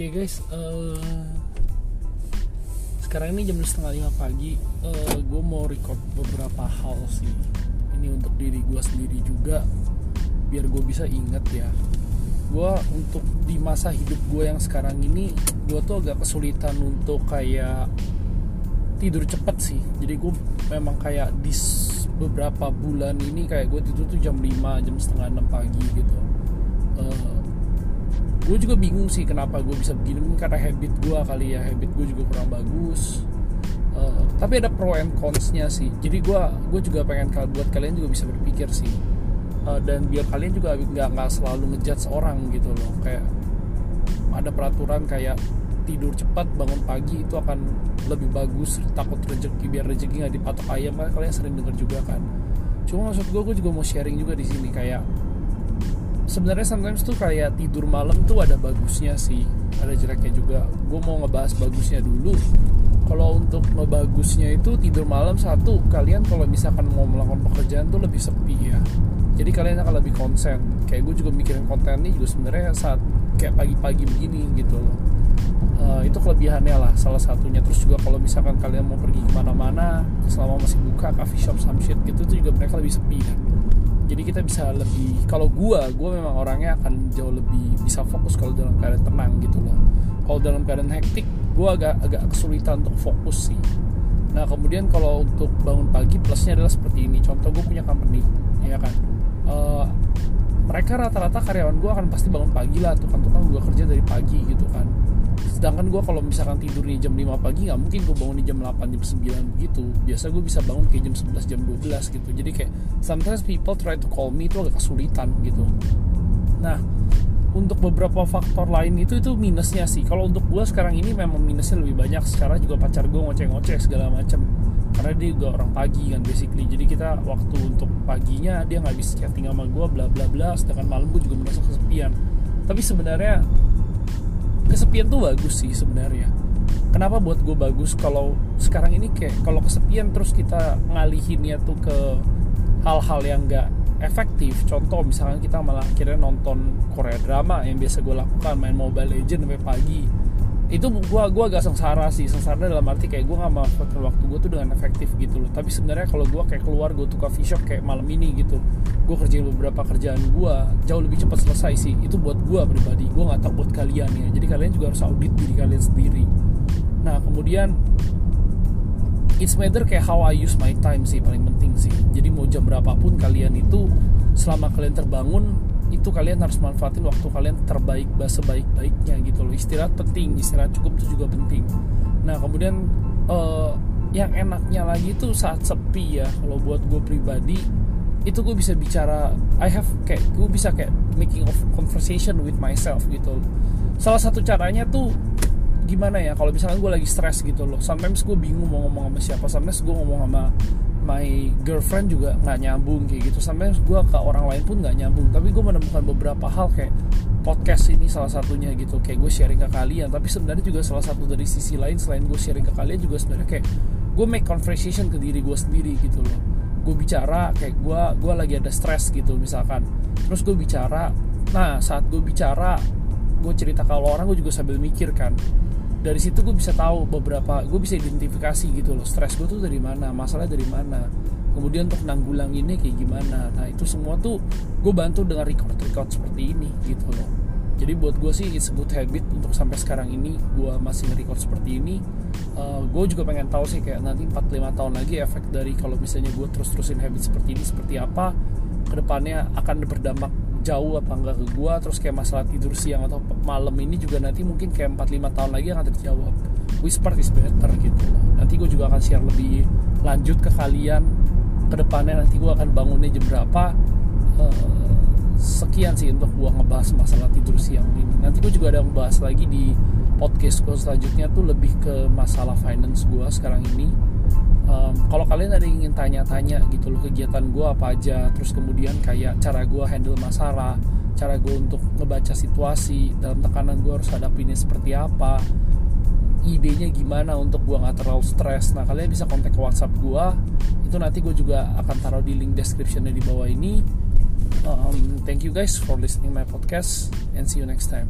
Oke guys, uh, sekarang ini jam setengah lima pagi. Uh, eh, gue mau record beberapa hal sih. Ini untuk diri gue sendiri juga, biar gue bisa inget ya. Gue untuk di masa hidup gue yang sekarang ini, gue tuh agak kesulitan untuk kayak tidur cepet sih. Jadi gue memang kayak di beberapa bulan ini kayak gue tidur tuh jam 5, jam setengah 6 pagi gitu. Uh, gue juga bingung sih kenapa gue bisa begini. Mungkin karena habit gue kali ya. Habit gue juga kurang bagus. Uh, tapi ada pro and consnya sih. Jadi gue gue juga pengen buat kalian juga bisa berpikir sih. Uh, dan biar kalian juga nggak nggak selalu ngejudge seorang gitu loh. Kayak ada peraturan kayak tidur cepat bangun pagi itu akan lebih bagus. Takut rezeki biar rezeki nggak dipatok ayam. Kan kalian sering dengar juga kan. Cuma maksud gue gue juga mau sharing juga di sini. Kayak sebenarnya sometimes tuh kayak tidur malam tuh ada bagusnya sih. Ada jeleknya juga. Gue mau ngebahas bagusnya dulu. Kalau untuk ngebagusnya itu tidur malam satu kalian kalau misalkan mau melakukan pekerjaan tuh lebih sepi ya. Jadi kalian akan lebih konsen. Kayak gue juga mikirin konten ini juga sebenarnya saat kayak pagi-pagi begini gitu loh. Uh, itu kelebihannya lah salah satunya. Terus juga kalau misalkan kalian mau pergi ke mana-mana selama masih buka coffee shop some shit gitu tuh juga mereka lebih sepi kan jadi kita bisa lebih kalau gua gua memang orangnya akan jauh lebih bisa fokus kalau dalam keadaan tenang gitu loh. Kalau dalam keadaan hektik gua agak agak kesulitan untuk fokus sih. Nah kemudian kalau untuk bangun pagi plusnya adalah seperti ini. Contoh gue punya company ya kan? Uh, mereka rata-rata karyawan gue akan pasti bangun pagi lah tukang-tukang gue kerja dari pagi gitu kan sedangkan gue kalau misalkan tidur di jam 5 pagi nggak mungkin gue bangun di jam 8 jam 9 gitu. Biasa gue bisa bangun kayak jam 11 jam 12 gitu. Jadi kayak sometimes people try to call me itu agak kesulitan gitu. Nah untuk beberapa faktor lain itu itu minusnya sih. Kalau untuk gue sekarang ini memang minusnya lebih banyak. Secara juga pacar gue ngoceh-ngoceh segala macam karena dia juga orang pagi kan basically. Jadi kita waktu untuk paginya dia nggak bisa chatting sama gue bla bla bla. Sedangkan malam gue juga merasa kesepian. Tapi sebenarnya kesepian tuh bagus sih sebenarnya. Kenapa buat gue bagus? Kalau sekarang ini kayak kalau kesepian terus kita ngalihinnya tuh ke hal-hal yang gak efektif. Contoh misalnya kita malah akhirnya nonton Korea drama yang biasa gue lakukan main Mobile Legend sampai pagi itu gua gua agak sengsara sih. Sengsara dalam arti kayak gue nggak mau waktu gue tuh dengan efektif gitu loh. Tapi sebenarnya kalau gue kayak keluar gue tuh coffee shop kayak malam ini gitu gue kerjain beberapa kerjaan gue jauh lebih cepat selesai sih. Itu buat gue pribadi. Gue nggak tahu buat kalian ya. Jadi kalian juga harus audit diri kalian sendiri. Nah kemudian it's matter kayak how I use my time sih paling penting sih. Jadi mau jam berapapun kalian itu selama kalian terbangun itu kalian harus manfaatin waktu kalian terbaik sebaik-baiknya gitu loh. Istirahat penting istirahat cukup itu juga penting. Nah kemudian uh, yang enaknya lagi tuh saat sepi ya. Kalau buat gue pribadi itu gue bisa bicara I have kayak gue bisa kayak making of conversation with myself gitu. Salah satu caranya tuh gimana ya kalau misalnya gue lagi stres gitu loh. Sometimes gue bingung mau ngomong sama siapa sometimes gue ngomong sama my girlfriend juga nggak nyambung kayak gitu. Sampai gue ke orang lain pun nggak nyambung tapi gue menemukan beberapa hal kayak podcast ini salah satunya gitu. Kayak gue sharing ke kalian tapi sebenarnya juga salah satu dari sisi lain selain gue sharing ke kalian juga sebenarnya kayak gue make conversation ke diri gue sendiri gitu loh. Gue bicara kayak gue gue lagi ada stres gitu misalkan. Terus gue bicara nah saat gue bicara gue cerita ke orang gue juga sambil mikir kan dari situ gue bisa tahu beberapa gue bisa identifikasi gitu loh stres gue tuh dari mana masalah dari mana kemudian untuk nanggulang ini kayak gimana. Nah itu semua tuh gue bantu dengan record record seperti ini gitu loh. Jadi buat gue sih good habit untuk sampai sekarang ini gue masih nge-record seperti ini. Uh, gue juga pengen tahu sih kayak nanti 4-5 tahun lagi efek dari kalau misalnya gue terus-terusin habit seperti ini seperti apa ke depannya akan berdampak jauh apa enggak ke gua terus kayak masalah tidur siang atau malam ini juga nanti mungkin kayak 4-5 tahun lagi akan terjawab. Whisper is better gitu. Nanti gue juga akan share lebih lanjut ke kalian ke depannya nanti gue akan bangunnya jam berapa. Uh, sekian sih untuk gue ngebahas masalah tidur siang ini. Nanti gue juga ada ngebahas lagi di podcast gue selanjutnya tuh lebih ke masalah finance gue sekarang ini kalau kalian ada yang ingin tanya-tanya gitu loh kegiatan gue apa aja terus kemudian kayak cara gue handle masalah cara gue untuk ngebaca situasi dalam tekanan gue harus hadapinnya seperti apa idenya gimana untuk gue nggak terlalu stres. Nah kalian bisa kontak ke WhatsApp gue itu nanti gue juga akan taruh di link descriptionnya di bawah ini. Um, thank you guys for listening my podcast and see you next time